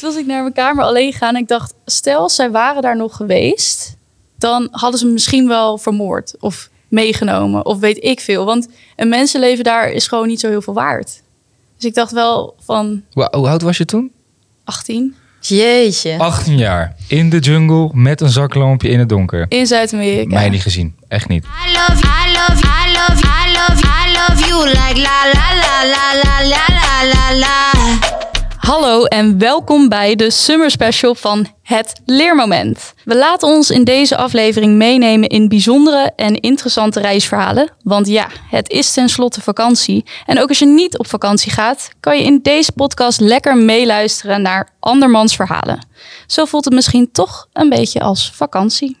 Toen was ik naar mijn kamer alleen gegaan en ik dacht, stel zij waren daar nog geweest, dan hadden ze me misschien wel vermoord of meegenomen of weet ik veel. Want een mensenleven daar is gewoon niet zo heel veel waard. Dus ik dacht wel van Hoe, hoe oud was je toen? 18 Jeetje. 18 jaar. In de jungle met een zaklampje in het donker. in Zuid-Amerika. Mij niet gezien. Echt niet. I love you, I love you, I love you, I love you, I love you like la la la la la la la la la. Hallo en welkom bij de Summer Special van Het Leermoment. We laten ons in deze aflevering meenemen in bijzondere en interessante reisverhalen. Want ja, het is tenslotte vakantie. En ook als je niet op vakantie gaat, kan je in deze podcast lekker meeluisteren naar andermans verhalen. Zo voelt het misschien toch een beetje als vakantie.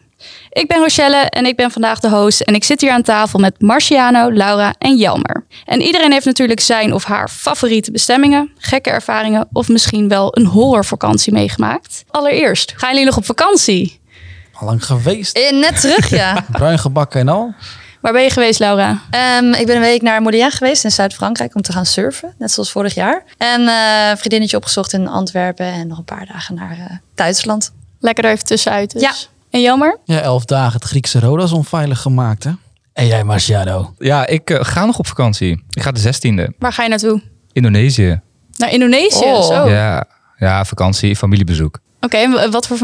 Ik ben Rochelle en ik ben vandaag de host. En ik zit hier aan tafel met Marciano, Laura en Jelmer. En iedereen heeft natuurlijk zijn of haar favoriete bestemmingen, gekke ervaringen of misschien wel een horrorvakantie meegemaakt. Allereerst, gaan jullie nog op vakantie? Al lang geweest. Eh, net terug, ja. Bruin gebakken en al. Waar ben je geweest, Laura? Ehm, ik ben een week naar Modiane geweest in Zuid-Frankrijk om te gaan surfen. Net zoals vorig jaar. En eh, een vriendinnetje opgezocht in Antwerpen. En nog een paar dagen naar eh, Duitsland. Lekker er even tussenuit dus. Ja. En Jelmer? Ja, elf dagen het Griekse Rodas onveilig gemaakt, hè? En jij, Marciano? Ja, ik eh, ga nog op vakantie. Ik ga de 16e. Waar ga je naartoe? Indonesië. Naar Indonesië? Oh. Zo. Oké, Ja. ja, vakantie, familiebezoek. en wat voor...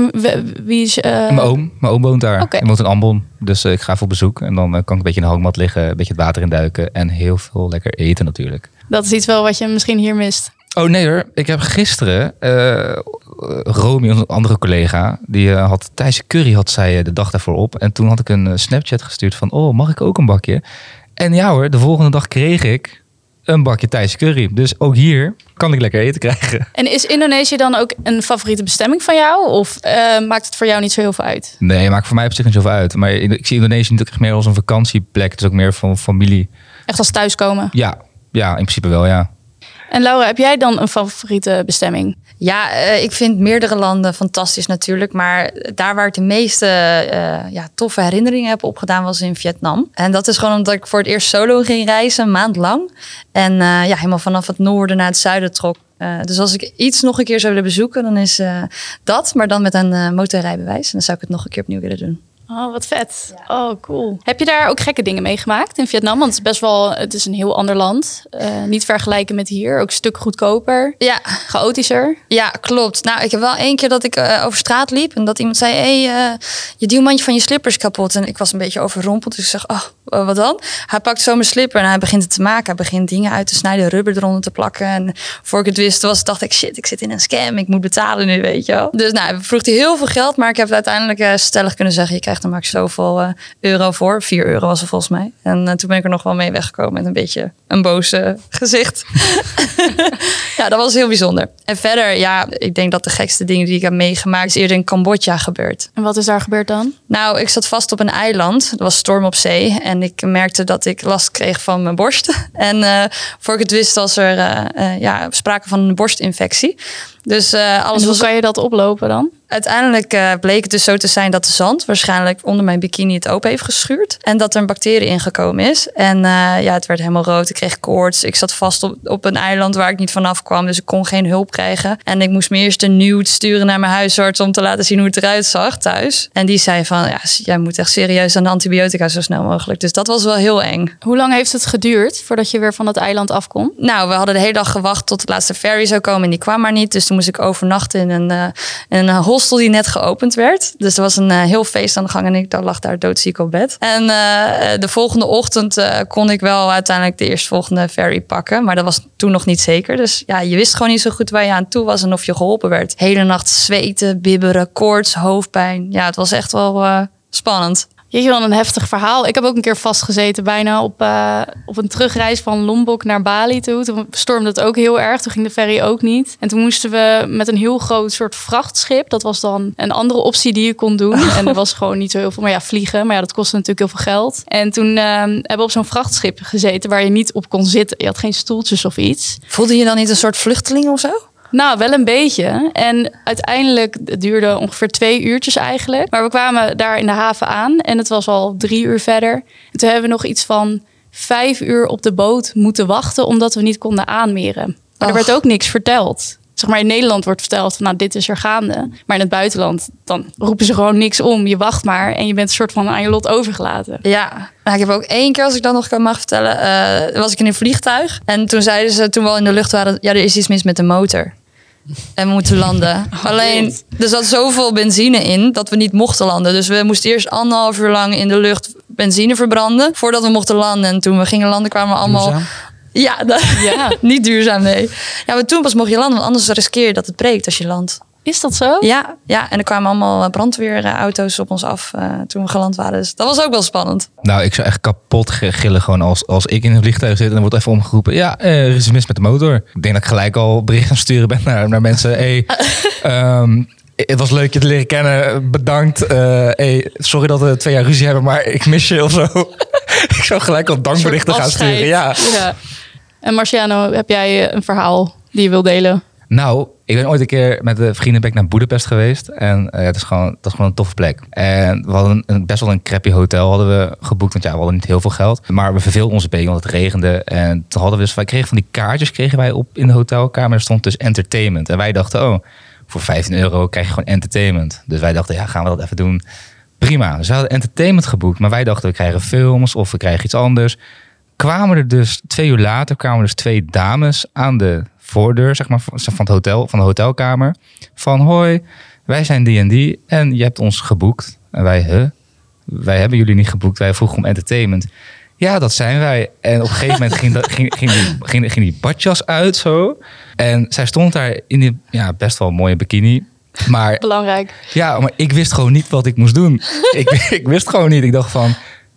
Wie is... eh, Mijn oom, mijn oom woont daar. Oké. Hij woont in Ambon. Dus eh, ik ga op bezoek. En dan kan ik een beetje in de hangmat liggen. Een beetje het water induiken. En heel veel lekker eten natuurlijk. Dat is iets wel wat je misschien hier mist. Oh nee hoor, ik heb gisteren eh Romy, een andere collega, die eh, had Thijs curry had zij eh, de dag daarvoor op. En toen had ik een eh, Snapchat gestuurd van, oh mag ik ook een bakje? En ja hoor, de volgende dag kreeg ik een bakje Thijs curry. Dus ook hier kan ik lekker eten krijgen. En is Indonesië dan ook een favoriete bestemming van jou? Of eh, maakt het voor jou niet zo heel veel uit? Nee, maakt voor mij op zich niet zoveel uit. Maar ik zie Indonesië echt meer als een vakantieplek. Het is ook meer van familie. Echt als thuiskomen? Ja, ja, in principe wel ja. En Laura, heb jij dan een favoriete bestemming? Ja, eh, ik vind meerdere landen fantastisch natuurlijk. Maar daar waar ik de meeste eh, ja, toffe herinneringen heb opgedaan was in Vietnam. En dat is gewoon omdat ik voor het eerst solo ging reizen, een maand lang. En eh, ja, helemaal vanaf het noorden naar het zuiden trok. Dus als ik iets nog een keer zou willen bezoeken, dan is dat. Maar dan met een motorrijbewijs. En dan zou ik het nog een keer opnieuw willen doen. Oh, wat vet. Oh, cool. Heb je daar ook gekke dingen meegemaakt in Vietnam? Want het is best wel, het is een heel ander land. Eh, niet vergelijken met hier. Ook een stuk goedkoper. Ja, Chaotischer. Ja, klopt. Nou, ik heb wel één keer dat ik eh, over straat liep en dat iemand zei: Hé, hey, eh, je duwmandje van je slippers kapot. En ik was een beetje overrompeld. Dus ik zeg: Oh, eh, wat dan? Hij pakt zo mijn slipper en hij begint het te maken. Hij begint dingen uit te snijden, rubber eronder te plakken. En voor ik het wist, was, dacht ik: Shit, ik zit in een scam. Ik moet betalen nu, weet je wel. Dus nou, vroeg hij heel veel geld, maar ik heb het uiteindelijk stellig kunnen zeggen: Je krijgt er max zoveel eh, euro voor. 4 euro was er volgens mij. En eh, toen ben ik er nog wel mee weggekomen met een beetje een boos eh, gezicht. Ja, dat was heel bijzonder. En verder, ja, ik denk dat de gekste dingen die ik heb meegemaakt... is eerder in Cambodja gebeurd. En wat is daar gebeurd dan? Nou, ik zat vast op een eiland. Er was storm op zee. En ik merkte dat ik last kreeg van mijn borst. En eh, voor ik het wist was er ja, sprake van een borstinfectie. Dus eh, En alles hoe was... kan je dat oplopen dan? Uiteindelijk eh, bleek het dus zo te zijn dat de zand waarschijnlijk onder mijn bikini het open heeft geschuurd. En dat er een bacterie ingekomen is. En eh, ja, het werd helemaal rood. Ik kreeg koorts. Ik zat vast op, op een eiland waar ik niet vanaf kwam. Dus ik kon geen hulp krijgen. En ik moest me eerst een nude sturen naar mijn huisarts om te laten zien hoe het eruit zag thuis. En die zei van, ja, jij moet echt serieus aan de antibiotica zo snel mogelijk. Dus dat was wel heel eng. Hoe lang heeft het geduurd voordat je weer van dat eiland afkomt? Nou, we hadden de hele dag gewacht tot de laatste ferry zou komen en die kwam maar niet. Dus toen moest ik overnachten in een, eh, een hostel die net geopend werd. Dus er was een eh, heel feest aan de gang en ik lag daar doodziek op bed. En eh, de volgende ochtend eh, kon ik wel uiteindelijk de eerstvolgende ferry pakken. Maar dat was toen nog niet zeker. Dus ja, je wist gewoon niet zo goed waar je aan toe was en of je geholpen werd. Hele nacht zweten, bibberen, koorts, hoofdpijn. Ja, het was echt wel eh, spannend. Jeetje, wel een heftig verhaal. Ik heb ook een keer vastgezeten bijna op, eh, op een terugreis van Lombok naar Bali toe. Toen stormde het ook heel erg. Toen ging de ferry ook niet. En toen moesten we met een heel groot soort vrachtschip. Dat was dan een andere optie die je kon doen. En er was gewoon niet zo heel veel. Maar ja, vliegen. Maar ja, dat kostte natuurlijk heel veel geld. En toen eh, hebben we op zo'n vrachtschip gezeten waar je niet op kon zitten. Je had geen stoeltjes of iets. Voelde je dan niet een soort vluchteling of zo? Nou, wel een beetje. En uiteindelijk, het duurde ongeveer twee uurtjes eigenlijk. Maar we kwamen daar in de haven aan en het was al drie uur verder. En toen hebben we nog iets van vijf uur op de boot moeten wachten, omdat we niet konden aanmeren. Maar er werd ook niks verteld. Zeg maar in Nederland wordt verteld, van, nou dit is er gaande. Maar in het buitenland, dan roepen ze gewoon niks om. Je wacht maar en je bent een soort van aan je lot overgelaten. Ja, nou, ik heb ook één keer, als ik dat nog kan mag vertellen, eh, was ik in een vliegtuig. En toen zeiden ze, toen we al in de lucht waren, ja, er is iets mis met de motor. En we moeten landen. Alleen, er zat zoveel benzine in dat we niet mochten landen. Dus we moesten eerst anderhalf uur lang in de lucht benzine verbranden voordat we mochten landen. En toen we gingen landen kwamen we allemaal... Ja, dat, Ja. niet duurzaam, nee. Ja, maar toen pas mocht je landen, want anders riskeer je dat het breekt als je landt. Is dat zo? Ja, ja, en er kwamen allemaal brandweerauto's op ons af eh, toen we geland waren. Dus dat was ook wel spannend. Nou, ik zou echt kapot gillen gewoon als, als ik in een vliegtuig zit en er wordt even omgeroepen. Ja, eh, er is iets mis met de motor. Ik denk dat ik gelijk al bericht aan sturen ben naar, naar mensen. Hey, ehm, het was leuk je te leren kennen. Bedankt. Eh, hey, sorry dat we twee jaar ruzie hebben, maar ik mis je of zo. ik zou gelijk al dankberichten gaan sturen. Ja. ja. En Marciano, heb jij eh, een verhaal die je wil delen? Nou, ik ben ooit een keer met de ik naar Boedapest geweest. En eh, het, is gewoon, dat is gewoon een toffe plek. En we hadden een, best wel een crappy hotel hadden we geboekt. Want ja, we hadden niet heel veel geld. Maar we verveelden ons een beetje, want het regende. En toen hadden we dus, kregen van die kaartjes kregen wij op in de hotelkamer. Er stond dus entertainment. En wij dachten, oh, voor 15 euro krijg je gewoon entertainment. Dus wij dachten, ja, gaan we dat even doen? Prima. Dus we hadden entertainment geboekt. Maar wij dachten, we krijgen films of we krijgen iets anders kwamen er dus twee uur later kwamen dus twee dames aan de voordeur zeg maar, van van het hotel, van de hotelkamer. Van hoi, wij zijn die en die en je hebt ons geboekt. En wij, huh? Wij hebben jullie niet geboekt. Wij vroegen om entertainment. Ja, dat zijn wij. En op een gegeven moment ging, dat, ging, ging, die, ging, ging die badjas uit zo. En zij stond daar in die ja, best wel mooie bikini. Maar Belangrijk. ja, maar ik wist gewoon niet wat ik moest doen. ik, ik wist gewoon niet. Ik dacht van,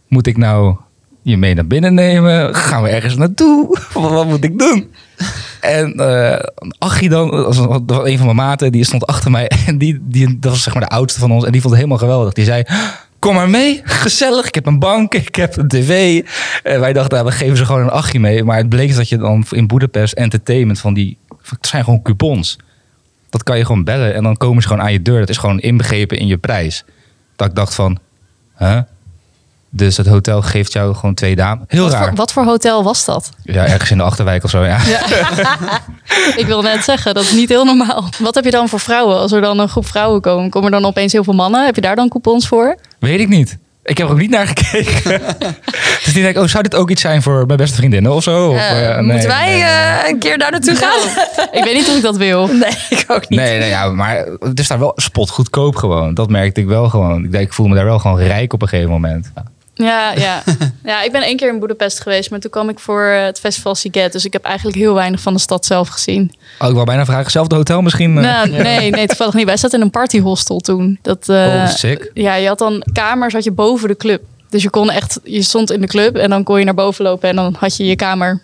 moet ik nou je mee naar binnen nemen? Gaan we ergens naartoe? wat, moet ik doen? En eh Achie dan, was een van mijn maten, die stond achter mij. En die, die, dat was zeg maar de oudste van ons. En die vond het helemaal geweldig. Die zei, kom maar mee, gezellig. Ik heb een bank, ik heb een tv. En wij dachten, nou, we geven ze gewoon een Achie mee. Maar het bleek dat je dan in Boedapest entertainment van die... Het zijn gewoon coupons. Dat kan je gewoon bellen en dan komen ze gewoon aan je deur. Dat is gewoon inbegrepen in je prijs. Dat ik dacht van, huh? Dus het hotel geeft jou gewoon twee dames. Heel Wat raar. voor, wat voor hotel was dat? Ja, ergens in de Achterwijk of zo, ja. Ik wil net zeggen, dat is niet heel normaal. Wat heb je dan voor vrouwen? Als er dan een groep vrouwen komen, komen er dan opeens heel veel mannen? Heb je daar dan coupons voor? Weet ik niet. Ik heb er ook niet naar gekeken. dus die denk ik, oh, zou dit ook iets zijn voor mijn beste vriendinnen of zo? Of, Eh, eh, nee, moeten wij nee, nee. eh, een keer daar naartoe gaan? Ik weet niet of ik dat wil. Nee, ik ook niet. Nee, nee, ja, maar het is daar wel spot goedkoop gewoon. Dat merkte ik wel gewoon. Ik, denk, ik voelde me daar wel gewoon rijk op een gegeven moment. Ja, ja. ja, ik ben één keer in Boedapest geweest, maar toen kwam ik voor eh, het festival Siget. Dus ik heb eigenlijk heel weinig van de stad zelf gezien. Oh, ik wou bijna vragen, hetzelfde hotel misschien? eh? Nou, nee, nee, toevallig niet. Wij zaten in een partyhostel toen. Dat, eh, Oh, sick. Ja, je had dan kamers had je boven de club. Dus je kon echt, je stond in de club en dan kon je naar boven lopen en dan had je je kamer.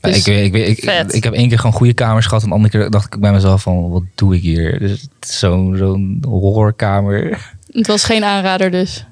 Dus ik, weet- ik, weet- ik, ik heb één keer gewoon goede kamers gehad. En de andere keer dacht ik bij mezelf van, wat doe ik hier? Dus zo'n zo'n horrorkamer. het was geen aanrader dus.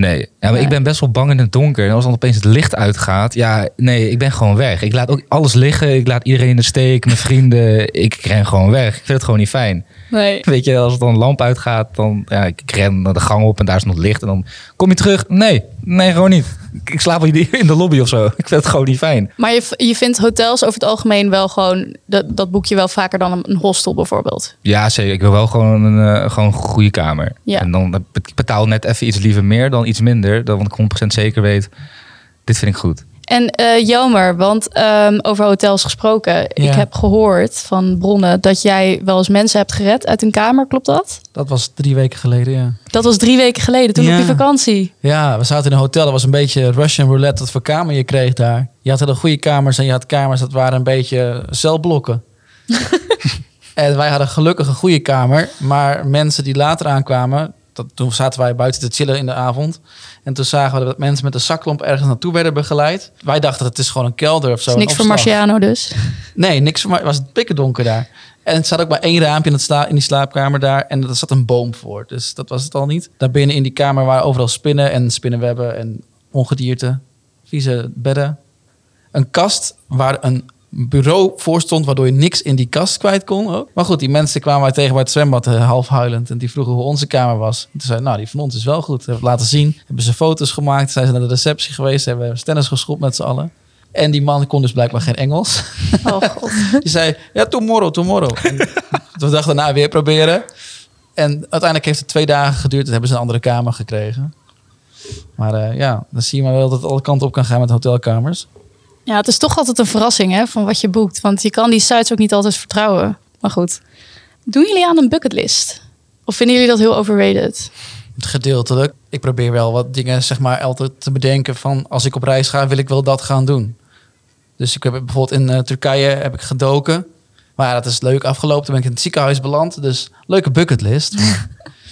Nee, ja, maar ik ben best wel bang in het donker. En als dan opeens het licht uitgaat, ja, nee, ik ben gewoon weg. Ik laat ook alles liggen. Ik laat iedereen in de steek, mijn vrienden. Ik ren gewoon weg. Ik vind het gewoon niet fijn. Nee. Weet je, als het dan een lamp uitgaat, dan ja, ik ren naar de gang op en daar is nog licht. En dan kom je terug. Nee, nee, gewoon niet. Ik slaap in in de lobby of zo. Ik vind het gewoon niet fijn. Maar je, je vindt hotels over het algemeen wel gewoon, dat, dat boek je wel vaker dan een, hostel bijvoorbeeld. Ja, zeker. Ik wil wel gewoon een eh, gewoon een goede kamer. Ja. En dan ik betaal net even iets liever meer dan iets minder. Dan want ik 100% zeker weet, dit vind ik goed. En Jelmer, want ehm, over hotels gesproken. Ik heb gehoord van bronnen dat jij wel eens mensen hebt gered uit een kamer. Klopt dat? Dat was drie weken geleden, ja. Dat was drie weken geleden, toen Ja. op je vakantie. Ja, we zaten in een hotel. Dat was een beetje Russian roulette wat voor kamer je kreeg daar. Je had hele goede kamers en je had kamers dat waren een beetje celblokken. en wij hadden gelukkig een goede kamer. Maar mensen die later aankwamen... Dat, toen zaten wij buiten te chillen in de avond. En toen zagen we dat mensen met een zaklamp ergens naartoe werden begeleid. Wij dachten het is gewoon een kelder of zo. Is niks voor. Marciano dus. Nee, niks voor. Het was pikken donker daar. En het zat ook maar één raampje in, het in die slaapkamer daar. En er zat een boom voor. Dus dat was het al niet. Daarbinnen in die kamer waren overal spinnen en spinnenwebben en ongedierte. Vieze bedden. Een kast waar een bureau voor stond, waardoor je niks in die kast kwijt kon. Ook. Maar goed, die mensen kwamen wij tegen bij het zwembad eh, half huilend. En die vroegen hoe onze kamer was. En toen zei nou, die van ons is wel goed. Hebben we laten zien. Hebben ze foto's gemaakt. Zijn ze naar de receptie geweest. Hebben we tennis geschopt met z'n allen. En die man kon dus blijkbaar geen Engels. Oh god. Die zei, ja, tomorrow, tomorrow. En de dag daarna weer proberen. En uiteindelijk heeft het twee dagen geduurd. En hebben ze een andere kamer gekregen. Maar eh, ja, dan zie je maar wel dat het alle kanten op kan gaan met hotelkamers. Ja, het is toch altijd een verrassing hè, van wat je boekt. Want je kan die sites ook niet altijd vertrouwen. Maar goed. Doen jullie aan een bucketlist? Of vinden jullie dat heel overrated? Gedeeltelijk. Ik probeer wel wat dingen zeg maar altijd te bedenken van als ik op reis ga wil ik wel dat gaan doen. Dus ik heb bijvoorbeeld in eh, Turkije heb ik gedoken. Maar ja, dat is leuk afgelopen. Toen ben ik in het ziekenhuis beland. Dus leuke bucketlist.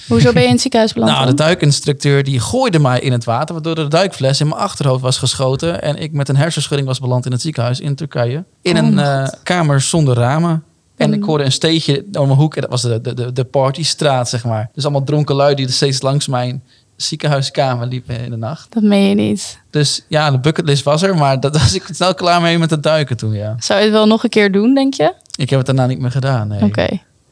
Hoezo ben je in het ziekenhuis beland? Nou, de duikinstructeur die gooide mij in het water, waardoor de duikfles in mijn achterhoofd was geschoten. En ik met een hersenschudding was beland in het ziekenhuis in Turkije. In Oh, een eh, kamer zonder ramen. En ik hoorde een steegje om mijn hoek. En dat was de, de, de, partystraat, zeg maar. Dus allemaal dronken lui die er steeds langs mijn ziekenhuiskamer liepen in de nacht. Dat meen je niet. Dus ja, de bucketlist was er. Maar dat was ik snel klaar mee met het duiken toen, ja. Zou je het wel nog een keer doen, denk je? Ik heb het daarna niet meer gedaan, nee. Oké.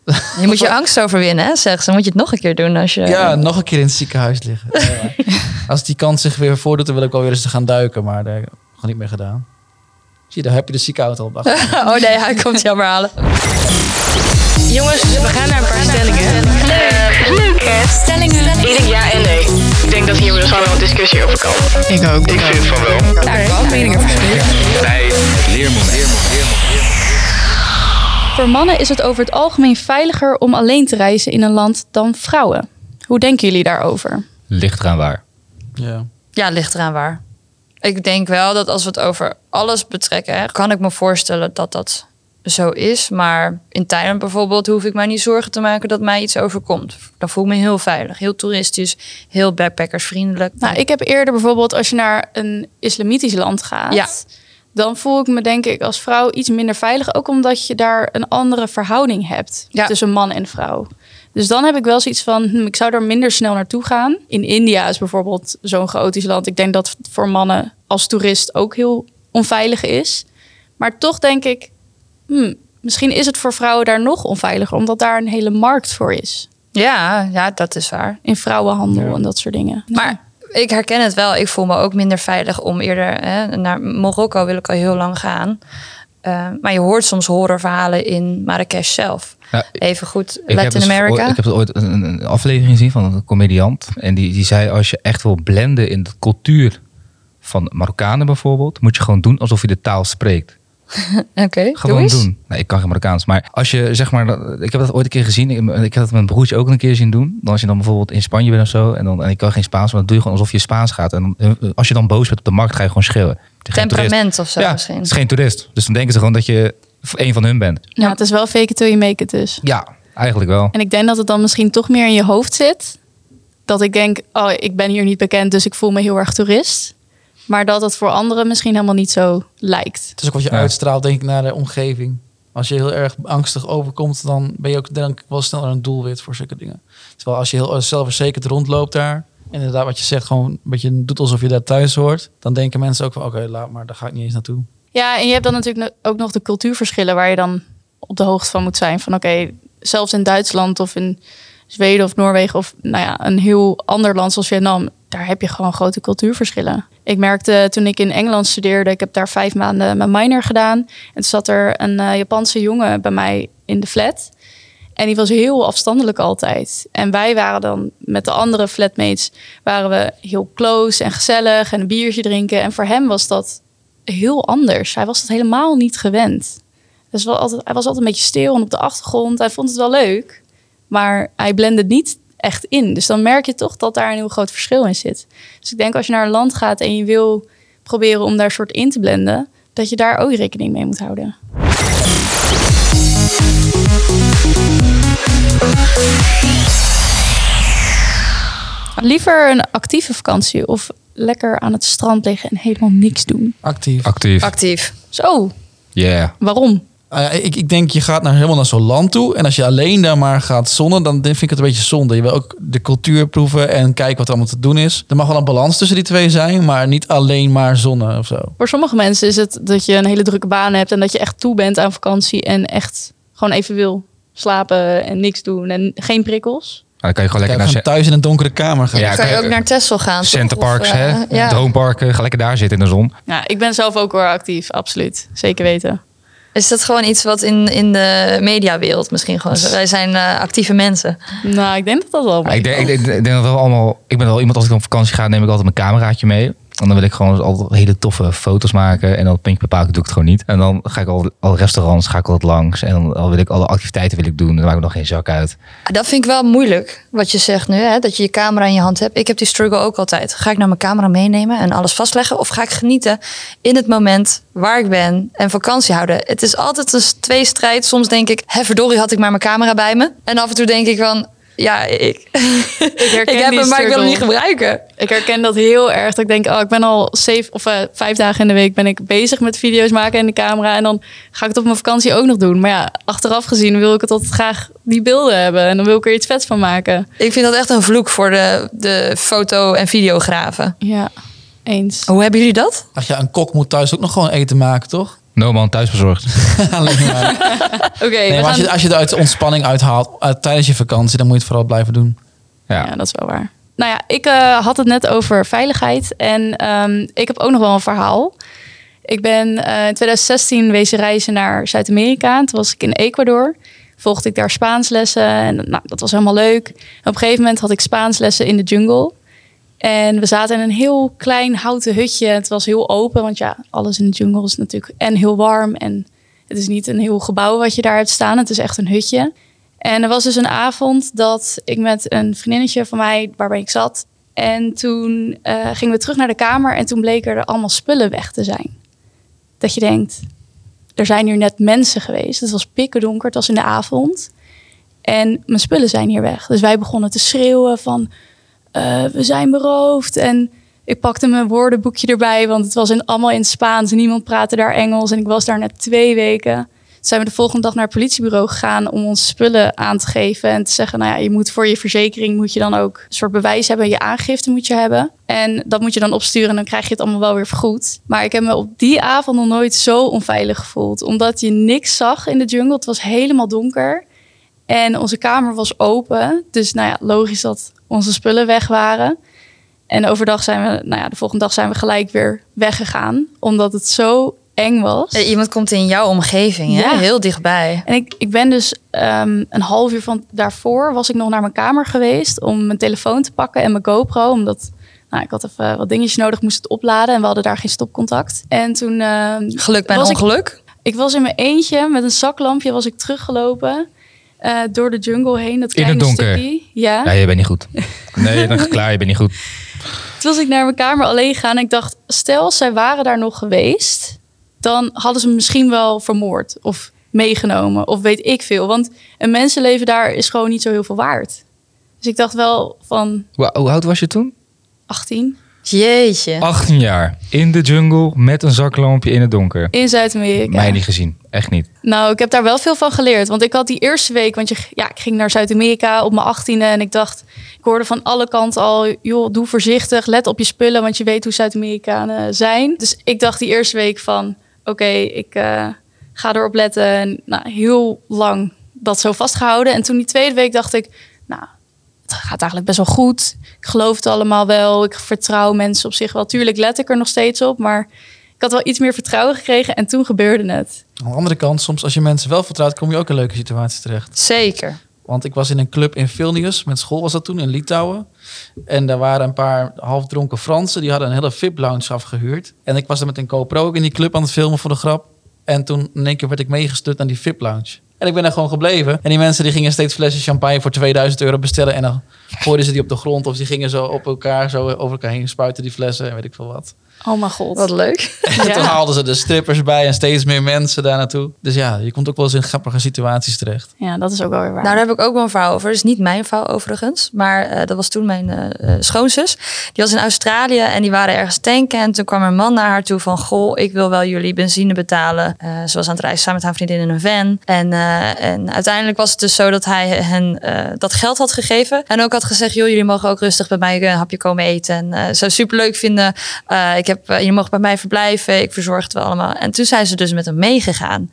Je moet je angst overwinnen, hè, zeg ze. Dan moet je het nog een keer doen als je... Ja, nog een keer in het ziekenhuis liggen. Als die kans zich weer voordoet, dan wil ik wel weer eens gaan duiken. Maar daar heb ik gewoon niet meer gedaan. Zie je, daar heb je de ziekenauto al. Oh nee, hij komt jou maar halen. Jongens, we gaan naar een paar stellingen. Leuk hè? Stellingen. Ik denk ja en nee. Ik denk dat hier dus gewoon wel een discussie over kan. Ik ook. Ik vind van wel. Daar heb ik meningen verschillend. Bij het leermoment. Voor mannen is het over het algemeen veiliger om alleen te reizen in een land dan vrouwen. Hoe denken jullie daarover? Ligt eraan waar. Ja. Ja, ligt eraan waar. Ik denk wel dat als we het over alles betrekken, hè, kan ik me voorstellen dat dat zo is. Maar in Thailand bijvoorbeeld hoef ik mij niet zorgen te maken dat mij iets overkomt. Dan voel ik me heel veilig, heel toeristisch, heel backpackersvriendelijk. Nou, ik heb eerder bijvoorbeeld als je naar een islamitisch land gaat, Ja. Dan voel ik me denk ik als vrouw iets minder veilig. Ook omdat je daar een andere verhouding hebt Ja. tussen man en vrouw. Dus dan heb ik wel zoiets van, hm, ik zou daar minder snel naartoe gaan. In India is bijvoorbeeld zo'n chaotisch land. Ik denk dat het voor mannen als toerist ook heel onveilig is. Maar toch denk ik, hm, misschien is het voor vrouwen daar nog onveiliger, omdat daar een hele markt voor is. Ja, ja, dat is waar. In vrouwenhandel en dat soort dingen. Maar ik herken het wel. Ik voel me ook minder veilig om eerder hè, naar Marokko wil ik al heel lang gaan. Eh, maar je hoort soms horrorverhalen in Marrakesh zelf. Ja, Even goed, Latin dus America. ik heb ooit een, een aflevering gezien van een comediant. En die, die zei, als je echt wil blenden in de cultuur van Marokkanen bijvoorbeeld, moet je gewoon doen alsof je de taal spreekt. Oké, doe Gewoon eens. doen. Nee, ik kan geen Marokkaans. Maar als je zeg maar, dat- ik heb dat ooit een keer gezien. Ik, ik heb dat mijn broertje ook een keer zien doen. Dan als je dan bijvoorbeeld in Spanje bent of zo. En, dan, en ik kan geen Spaans, maar dan doe je gewoon alsof je Spaans gaat. En dan, eh, als je dan boos bent op de markt, ga je gewoon schreeuwen. Temperament of zo ja, misschien. het is geen toerist. Dus dan denken ze gewoon dat je een van hun bent. Ja, het is wel fake it till you make it dus. Ja, eigenlijk wel. En ik denk dat het dan misschien toch meer in je hoofd zit. Dat ik denk, oh, ik ben hier niet bekend, dus ik voel me heel erg toerist. Maar dat het voor anderen misschien helemaal niet zo lijkt. Het is ook wat je Ja. uitstraalt, denk ik, naar de omgeving. Als je heel erg angstig overkomt, dan ben je ook denk ik wel sneller een doelwit voor zulke dingen. Terwijl als je heel zelfverzekerd rondloopt daar, en inderdaad wat je zegt, gewoon een beetje doet alsof je daar thuis hoort, dan denken mensen ook van, oké, laat maar, daar ga ik niet eens naartoe. Ja, en je hebt dan natuurlijk ook nog de cultuurverschillen waar je dan op de hoogte van moet zijn. Van oké, zelfs in Duitsland of in Zweden of Noorwegen of nou ja, een heel ander land zoals Vietnam, daar heb je gewoon grote cultuurverschillen. Ik merkte toen ik in Engeland studeerde, ik heb daar vijf maanden mijn minor gedaan. En zat er een eh, Japanse jongen bij mij in de flat. En die was heel afstandelijk altijd. En wij waren dan met de andere flatmates waren we heel close en gezellig en een biertje drinken. En voor hem was dat heel anders. Hij was dat helemaal niet gewend. Dus wel altijd, hij was altijd een beetje stil en op de achtergrond. Hij vond het wel leuk, maar hij blendde niet echt in. Dus dan merk je toch dat daar een heel groot verschil in zit. Dus ik denk als je naar een land gaat en je wil proberen om daar soort in te blenden, dat je daar ook rekening mee moet houden. Liever een actieve vakantie of lekker aan het strand liggen en helemaal niks doen. Actief. Actief. Actief. Zo, Yeah. waarom? Ja, ik, ik denk, je gaat naar, helemaal naar zo'n land toe. En als je alleen daar maar gaat zonnen, dan vind ik het een beetje zonde. Je wil ook de cultuur proeven en kijken wat er allemaal te doen is. Er mag wel een balans tussen die twee zijn, maar niet alleen maar zonnen of zo. Voor sommige mensen is het dat je een hele drukke baan hebt en dat je echt toe bent aan vakantie en echt gewoon even wil slapen en niks doen en geen prikkels. dan kan je gewoon lekker naar thuis in een donkere kamer gaan. Ja, kan je kan je- ook naar Texel gaan. Centerparks, eh, ja. Droomparken. Ga lekker daar zitten in de zon. Ja, ik ben zelf ook wel actief, absoluut. Zeker weten. Is dat gewoon iets wat in, in de mediawereld misschien gewoon zo? Wij zijn eh, actieve mensen. Nou, ik denk dat dat wel Ja, ik, denk, ik, denk, ik denk dat wel allemaal. Ik ben wel iemand als ik op vakantie ga, neem ik altijd mijn cameraatje mee. En dan wil ik gewoon altijd hele toffe foto's maken. En dan puntje bepaald doe ik het gewoon niet. En dan ga ik al alle restaurants ga ik altijd langs. En dan al wil ik alle activiteiten wil ik doen. Dan maak ik nog geen zak uit. Dat vind ik wel moeilijk, wat je zegt nu. Hè? Dat je je camera in je hand hebt. Ik heb die struggle ook altijd. Ga ik nou mijn camera meenemen en alles vastleggen? Of ga ik genieten in het moment waar ik ben en vakantie houden? Het is altijd een tweestrijd. Soms denk ik, hè verdorie had ik maar mijn camera bij me. En af en toe denk ik van, ja, ik, ik, herken heb die hem, maar ik wil hem niet gebruiken. Ik herken dat heel erg. Dat ik denk, oh, ik ben al zeven of eh, vijf dagen in de week ben ik bezig met video's maken in de camera. En dan ga ik het op mijn vakantie ook nog doen. Maar ja, achteraf gezien wil ik het altijd graag die beelden hebben. En dan wil ik er iets vets van maken. Ik vind dat echt een vloek voor de, de foto- en videografen. Ja, eens. Hoe hebben jullie dat? Ach ja, een kok moet thuis ook nog gewoon eten maken, toch? No man, thuisbezorgd. Alleen maar. Oké, Nee, als je, als je er uit ontspanning uithaalt uit, tijdens je vakantie, dan moet je het vooral blijven doen. Ja. Ja, dat is wel waar. Nou ja, ik eh, had het net over veiligheid. En ehm, ik heb ook nog wel een verhaal. Ik ben eh, in 2016 wezen reizen naar Zuid-Amerika. Toen was ik in Ecuador. Volgde ik daar Spaanslessen. En nou, dat was helemaal leuk. En op een gegeven moment had ik Spaanslessen in de jungle. En we zaten in een heel klein houten hutje. Het was heel open, want ja, alles in de jungle is natuurlijk en heel warm. En het is niet een heel gebouw wat je daar hebt staan. Het is echt een hutje. En er was dus een avond dat ik met een vriendinnetje van mij, waarbij ik zat. En toen eh, gingen we terug naar de kamer en toen bleken er allemaal spullen weg te zijn. Dat je denkt, er zijn hier net mensen geweest. Het was pikken donker, het was in de avond. En mijn spullen zijn hier weg. Dus wij begonnen te schreeuwen van, eh, we zijn beroofd. En ik pakte mijn woordenboekje erbij, want het was in, allemaal in Spaans. En niemand praatte daar Engels. En ik was daar net twee weken. Zijn we de volgende dag naar het politiebureau gegaan om onze spullen aan te geven. En te zeggen, nou ja, je moet voor je verzekering moet je dan ook een soort bewijs hebben. Je aangifte moet je hebben. En dat moet je dan opsturen en dan krijg je het allemaal wel weer vergoed. Maar ik heb me op die avond nog nooit zo onveilig gevoeld. Omdat je niks zag in de jungle. Het was helemaal donker. En onze kamer was open. Dus nou ja, logisch dat onze spullen weg waren. En overdag zijn we, nou ja, de volgende dag zijn we gelijk weer weggegaan. Omdat het zo eng was. Eh, Iemand komt in jouw omgeving, hè? Ja. heel dichtbij. En ik, ik ben dus ehm, een half uur van daarvoor was ik nog naar mijn kamer geweest om mijn telefoon te pakken en mijn GoPro. Omdat nou, ik had even wat dingetjes nodig, moest het opladen en we hadden daar geen stopcontact. En toen ehm, Geluk bij Was ik- ongeluk. ik was in mijn eentje met een zaklampje was ik teruggelopen eh, door de jungle heen. Dat In het kleine donker? stukje. Ja. Ja, je bent niet goed. Nee, dan klaar, je bent niet goed. Toen was ik naar mijn kamer alleen gegaan en ik dacht, stel zij waren daar nog geweest, dan hadden ze me misschien wel vermoord of meegenomen of weet ik veel. Want een mensenleven daar is gewoon niet zo heel veel waard. Dus ik dacht wel van Hoe, hoe oud was je toen? 18 Jeetje. 18 jaar. In de jungle met een zaklampje in het donker. in Zuid-Amerika. Mij niet gezien. Echt niet. Nou, ik heb daar wel veel van geleerd. Want ik had die eerste week, want je, ja, ik ging naar Zuid-Amerika op mijn achttiende. En ik dacht, ik hoorde van alle kanten al, joh, doe voorzichtig. Let op je spullen, want je weet hoe Zuid-Amerikanen zijn. Dus ik dacht die eerste week van, oké, ik eh, ga erop letten. En nou, heel lang dat zo vastgehouden. En toen die tweede week dacht ik, nou, het gaat eigenlijk best wel goed. Ik geloof het allemaal wel. Ik vertrouw mensen op zich wel. Tuurlijk let ik er nog steeds op, maar ik had wel iets meer vertrouwen gekregen. En toen gebeurde het. Aan de andere kant, soms als je mensen wel vertrouwt, kom je ook in leuke situaties terecht. Zeker. Want ik was in een club in Vilnius, met school was dat toen, in Litouwen. En daar waren een paar halfdronken Fransen, die hadden een hele VIP-lounge afgehuurd. En ik was er met een GoPro ook in die club aan het filmen voor de grap. En toen in één keer werd ik meegestuurd naar die VIP-lounge. En ik ben daar gewoon gebleven. En die mensen die gingen steeds flessen champagne voor 2000 euro bestellen. En dan gooiden ze die op de grond. Of die gingen zo op elkaar, zo over elkaar heen spuiten die flessen en weet ik veel wat. Oh mijn god. Wat leuk. En toen Ja. haalden ze de strippers bij en steeds meer mensen daar naartoe. Dus ja, je komt ook wel eens in grappige situaties terecht. ja, dat is ook wel weer waar. Nou, daar heb ik ook wel een verhaal over. Dat is niet mijn verhaal overigens. Maar eh, dat was toen mijn eh, eh, schoonzus. Die was in Australië en die waren ergens tanken. En toen kwam een man naar haar toe van... Goh, ik wil wel jullie benzine betalen. Eh, ze was aan het reizen samen met haar vriendin in een van. En, eh, en uiteindelijk was het dus zo dat hij hen eh, dat geld had gegeven. En ook had gezegd... joh, jullie mogen ook rustig bij mij een hapje komen eten. En eh zou superleuk vinden. Eh, ik heb, eh, jullie mogen bij mij verblijven. Ik verzorg het wel allemaal. En toen zijn ze dus met hem meegegaan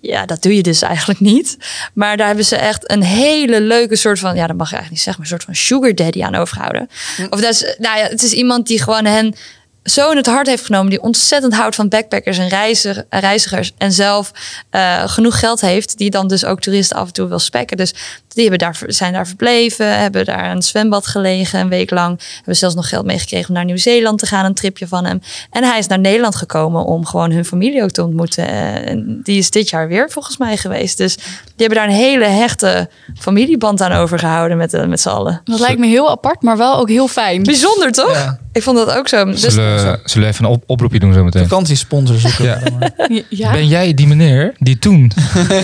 Ja, dat doe je dus eigenlijk niet. Maar daar hebben ze echt een hele leuke soort van, ja, dat mag je eigenlijk niet zeggen, maar een soort van sugar daddy aan overgehouden. Of dat is, nou ja, het is iemand die gewoon hen zo in het hart heeft genomen, die ontzettend houdt van backpackers en reiziger- reizigers en zelf eh, genoeg geld heeft, die dan dus ook toeristen af en toe wil spekken. Dus die hebben daar, zijn daar verbleven, hebben daar een zwembad gelegen een week lang, hebben zelfs nog geld meegekregen om naar Nieuw-Zeeland te gaan, een tripje van hem. En hij is naar Nederland gekomen om gewoon hun familie ook te ontmoeten. Eh, en die is dit jaar weer volgens mij geweest. Dus die hebben daar een hele hechte familieband aan overgehouden met, eh, met z'n allen. Dat lijkt me heel apart, maar wel ook heel fijn. Bijzonder toch? Ja. Ik vond dat ook zo. Dus, Zullen, zullen we even een op- oproepje doen zo meteen? Vakantiesponsor zoeken. Ja. Ben jij die meneer die toen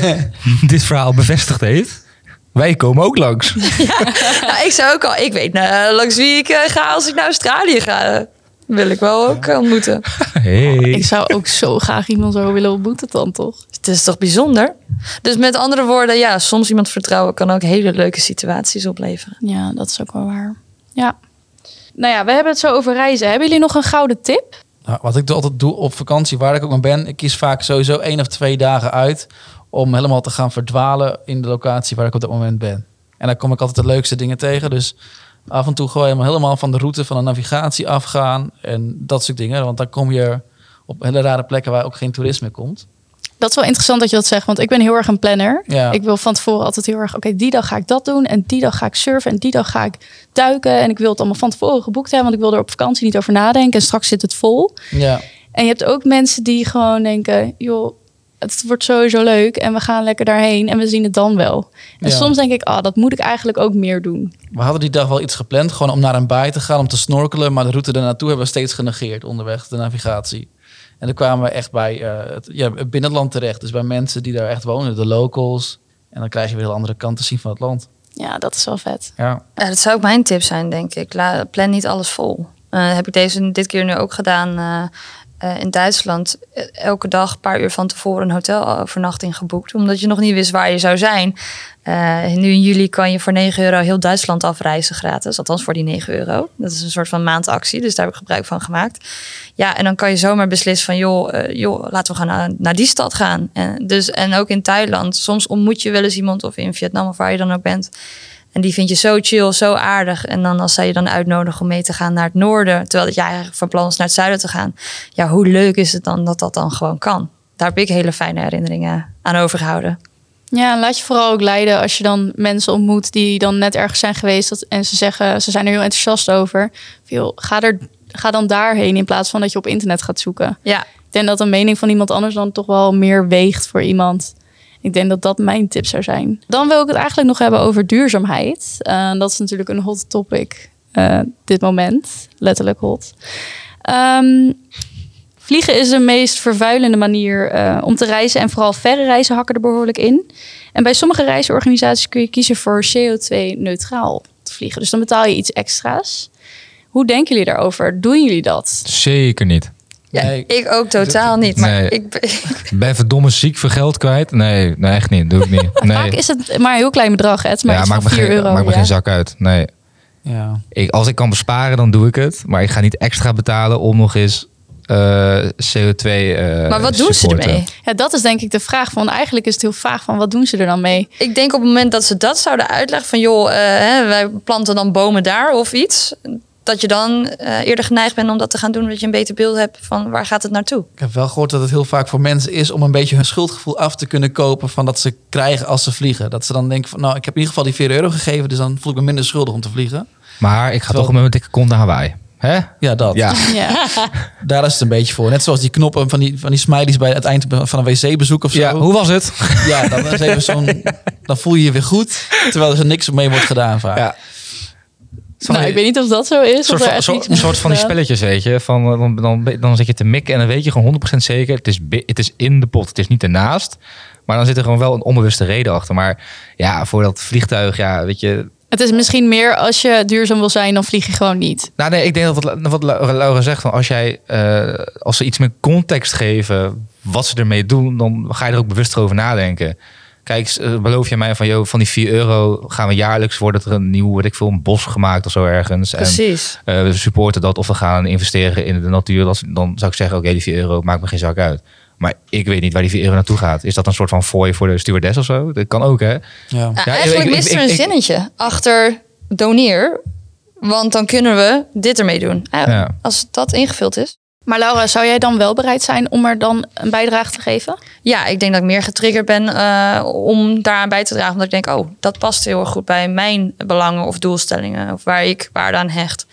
dit verhaal bevestigd heeft? Wij komen ook langs. Nou, ik zou ook al, ik weet nou, langs wie ik eh, ga als ik naar Australië ga. eh, Wil ik wel ook eh, ontmoeten. Hey. Ik zou ook zo graag iemand zo willen ontmoeten dan, toch? Het is toch bijzonder? Dus met andere woorden, ja, soms iemand vertrouwen kan ook hele leuke situaties opleveren. Ja, dat is ook wel waar. Ja. Nou ja, we hebben het zo over reizen. Hebben jullie nog een gouden tip? Nou, wat ik altijd doe op vakantie, waar ik ook maar ben, ik kies vaak sowieso één of twee dagen uit om helemaal te gaan verdwalen in de locatie waar ik op dat moment ben. En dan kom ik altijd de leukste dingen tegen. Dus af en toe gewoon helemaal, helemaal van de route van de navigatie afgaan en dat soort dingen. Want dan kom je op hele rare plekken waar ook geen toerisme komt. Dat is wel interessant dat je dat zegt, want ik ben heel erg een planner. Ja. Ik wil van tevoren altijd heel erg, oké, die dag ga ik dat doen en die dag ga ik surfen en die dag ga ik duiken. En ik wil het allemaal van tevoren geboekt hebben, want ik wil er op vakantie niet over nadenken en straks zit het vol. Ja, En je hebt ook mensen die gewoon denken, joh, het wordt sowieso leuk en we gaan lekker daarheen en we zien het dan wel. En Ja. soms denk ik, ah, dat moet ik eigenlijk ook meer doen. we hadden die dag wel iets gepland, gewoon om naar een baai te gaan, om te snorkelen. Maar de route ernaartoe hebben we steeds genegeerd onderweg, de navigatie. En dan kwamen we echt bij eh, het, ja, het binnenland terecht. Dus bij mensen die daar echt wonen, de locals. En dan krijg je weer een andere kant te zien van het land. Ja, dat is wel vet. Ja, Ja, dat zou ook mijn tip zijn, denk ik. La, plan niet alles vol. Eh, heb ik deze dit keer nu ook gedaan eh, eh, in Duitsland. Eh, Elke dag een paar uur van tevoren een hotelovernachting geboekt. Omdat je nog niet wist waar je zou zijn. Eh, nu in juli kan je voor 9 euro heel Duitsland afreizen gratis. Althans voor die 9 euro. Dat is een soort van maandactie. Dus daar heb ik gebruik van gemaakt. Ja, en dan kan je zomaar beslissen van... joh, joh laten we gaan naar, naar die stad gaan. En, dus, en ook in Thailand. Soms ontmoet je wel eens iemand of in Vietnam of waar je dan ook bent... En die vind je zo chill, zo aardig. En dan als zij je dan uitnodigen om mee te gaan naar het noorden, terwijl dat jij eigenlijk van plan is naar het zuiden te gaan. Ja, hoe leuk is het dan dat dat dan gewoon kan? Daar heb ik hele fijne herinneringen aan overgehouden. Ja, en laat je vooral ook leiden als je dan mensen ontmoet die dan net ergens zijn geweest en ze zeggen, ze zijn er heel enthousiast over. Ga, er, ga dan daarheen in plaats van dat je op internet gaat zoeken. Ja, Ik denk dat een mening van iemand anders dan toch wel meer weegt voor iemand. Ik denk dat dat mijn tip zou zijn. Dan wil ik het eigenlijk nog hebben over duurzaamheid. Eh, dat is natuurlijk een hot topic eh, dit moment. Letterlijk hot. Ehm, vliegen is de meest vervuilende manier eh, om te reizen. En vooral verre reizen hakken er behoorlijk in. En bij sommige reisorganisaties kun je kiezen voor CO2-neutraal te vliegen. Dus dan betaal je iets extra's. Hoe denken jullie daarover? Doen jullie dat? Zeker niet. Ja Nee. ik ook totaal niet. Maar Nee. ik, ben- Ben verdomme ziek voor geld kwijt? Nee, nee echt niet. Doe ik niet. Vaak Nee. is het maar een heel klein bedrag. Hè? Het is maar Ja, iets maakt van me, 4 geen, euro. maakt me ja. geen zak uit. Nee. ja. Ik, als ik kan besparen, dan doe ik het. Maar ik ga niet extra betalen om nog eens eh, CO2 eh maar wat doen ze ermee? Ja, dat is denk ik de vraag. Van eigenlijk is het heel vaag van wat doen ze er dan mee? Ik denk op het moment dat ze dat zouden uitleggen van joh, eh, hè, wij planten dan bomen daar of iets. Dat je dan eh, eerder geneigd bent om dat te gaan doen, dat je een beter beeld hebt van waar gaat het naartoe. Ik heb wel gehoord dat het heel vaak voor mensen is om een beetje hun schuldgevoel af te kunnen kopen van dat ze krijgen als ze vliegen. Dat ze dan denken van nou, ik heb in ieder geval die 4 euro gegeven, dus dan voel ik me minder schuldig om te vliegen. Maar ik ga Terwijl- toch met mijn dikke kont naar Hawaii. Hè? Ja, dat. Ja. Ja. Daar is het een beetje voor. Net zoals die knoppen van die, van die smileys bij het eind van een wc-bezoek of zo. ja, hoe was het? Ja, dan, is even zo'n, dan voel je je weer goed, terwijl er niks mee wordt gedaan vaak. Ja. Nou, ik weet niet of dat zo is. Een Of soort, van, een soort van die spelletjes, weet je. Van, eh, dan, dan, dan zit je te mikken en dan weet je gewoon 100% zeker. Het is, het is in de pot, het is niet ernaast. Maar dan zit er gewoon wel een onbewuste reden achter. Maar ja, voor dat vliegtuig, ja, weet je... Het is misschien meer als je duurzaam wil zijn, dan vlieg je gewoon niet. Nou nee, ik denk dat wat, Laura zegt, van als, jij, eh, als ze iets meer context geven wat ze ermee doen, dan ga je er ook bewust over nadenken. Kijk, eh, beloof je mij van, joh, van die 4 euro gaan we jaarlijks, wordt er een nieuw, weet ik veel, een bos gemaakt of zo ergens. En Precies. eh, we supporten dat of we gaan investeren in de natuur. Dat, dan zou ik zeggen, oké, die 4 euro maakt me geen zak uit. Maar ik weet niet waar die 4 euro naartoe gaat. Is dat een soort van fooi voor de stewardess of zo? Dat kan ook, hè? Ja. Ja, Ja, eigenlijk ik- ik- mist er een ik- zinnetje achter doneer. Want dan kunnen we dit ermee doen. Ja, Ja. Als dat ingevuld is. Maar Laura, zou jij dan wel bereid zijn om er dan een bijdrage te geven? Ja, ik denk dat ik meer getriggerd ben eh, om daaraan bij te dragen. Omdat ik denk, oh, dat past heel erg goed bij mijn belangen of doelstellingen. Of waar ik waarde aan hecht.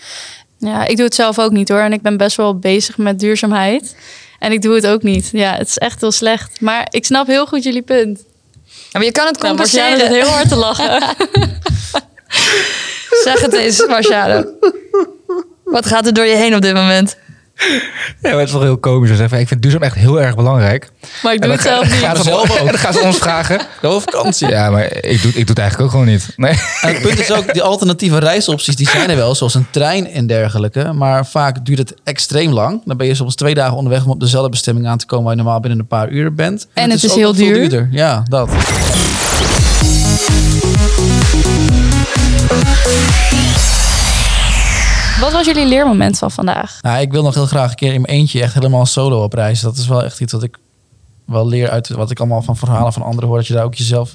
Ja, ik doe het zelf ook niet hoor. En ik ben best wel bezig met duurzaamheid. En ik doe het ook niet. Ja, het is echt heel slecht. Maar ik snap heel goed jullie punt. Ja, maar je kan het Nou, compenseren. zit heel hard te lachen. Zeg het eens, Marciane. Wat gaat er door je heen op dit moment? Ja, maar het is wel heel komisch. Dus even, ik vind duurzaam echt heel erg belangrijk. Maar ik doe het zelf niet. gaan ze Zelf ook. En dan gaan ze ons vragen. Wel vakantie. Ja, maar ik doe, ik doe het eigenlijk ook gewoon niet. Nee. En het punt is ook, die alternatieve reisopties, die zijn er wel, zoals een trein en dergelijke. Maar vaak duurt het extreem lang. Dan ben je soms twee dagen onderweg om op dezelfde bestemming aan te komen waar je normaal binnen een paar uur bent. En het is ook heel duur. duurder. Ja, dat. Wat was jullie leermoment van vandaag? Nou, ik wil nog heel graag een keer in mijn eentje echt helemaal solo op reis. Dat is wel echt iets wat ik wel leer uit wat ik allemaal van verhalen van anderen hoor. Dat je daar ook jezelf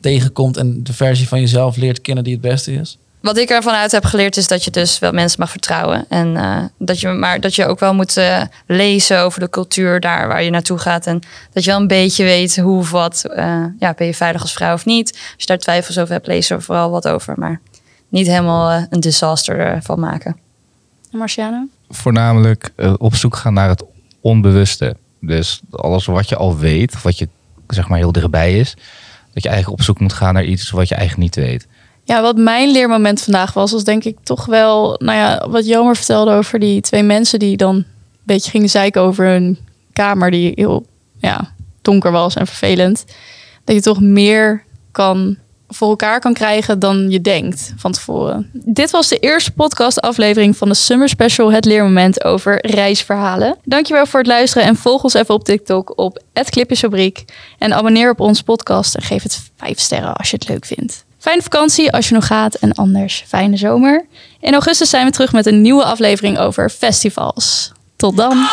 tegenkomt en de versie van jezelf leert kennen die het beste is. Wat ik ervan uit heb geleerd is dat je dus wel mensen mag vertrouwen. En eh, dat je, maar dat je ook wel moet eh, lezen over de cultuur daar waar je naartoe gaat. En dat je wel een beetje weet hoe of wat. eh, ja, ben je veilig als vrouw of niet? Als je daar twijfels over hebt, lees er vooral wat over. Maar niet helemaal een disaster ervan maken. Marciano? Voornamelijk eh, op zoek gaan naar het onbewuste. Dus alles wat je al weet, wat je zeg maar heel dichtbij is. Dat je eigenlijk op zoek moet gaan naar iets wat je eigenlijk niet weet. Ja, wat mijn leermoment vandaag was, was denk ik toch wel, nou ja, wat Jomer vertelde over die twee mensen die dan een beetje gingen zeiken over hun kamer die heel ja, donker was en vervelend. Dat je toch meer kan voor elkaar kan krijgen dan je denkt van tevoren. Dit was de eerste podcastaflevering van de Summer Special Het Leermoment over reisverhalen. Dankjewel voor het luisteren en volg ons even op TikTok op @clipjesfabriek en abonneer op onze podcast en geef het 5 sterren als je het leuk vindt. Fijne vakantie als je nog gaat en anders fijne zomer. In augustus zijn we terug met een nieuwe aflevering over festivals. Tot dan.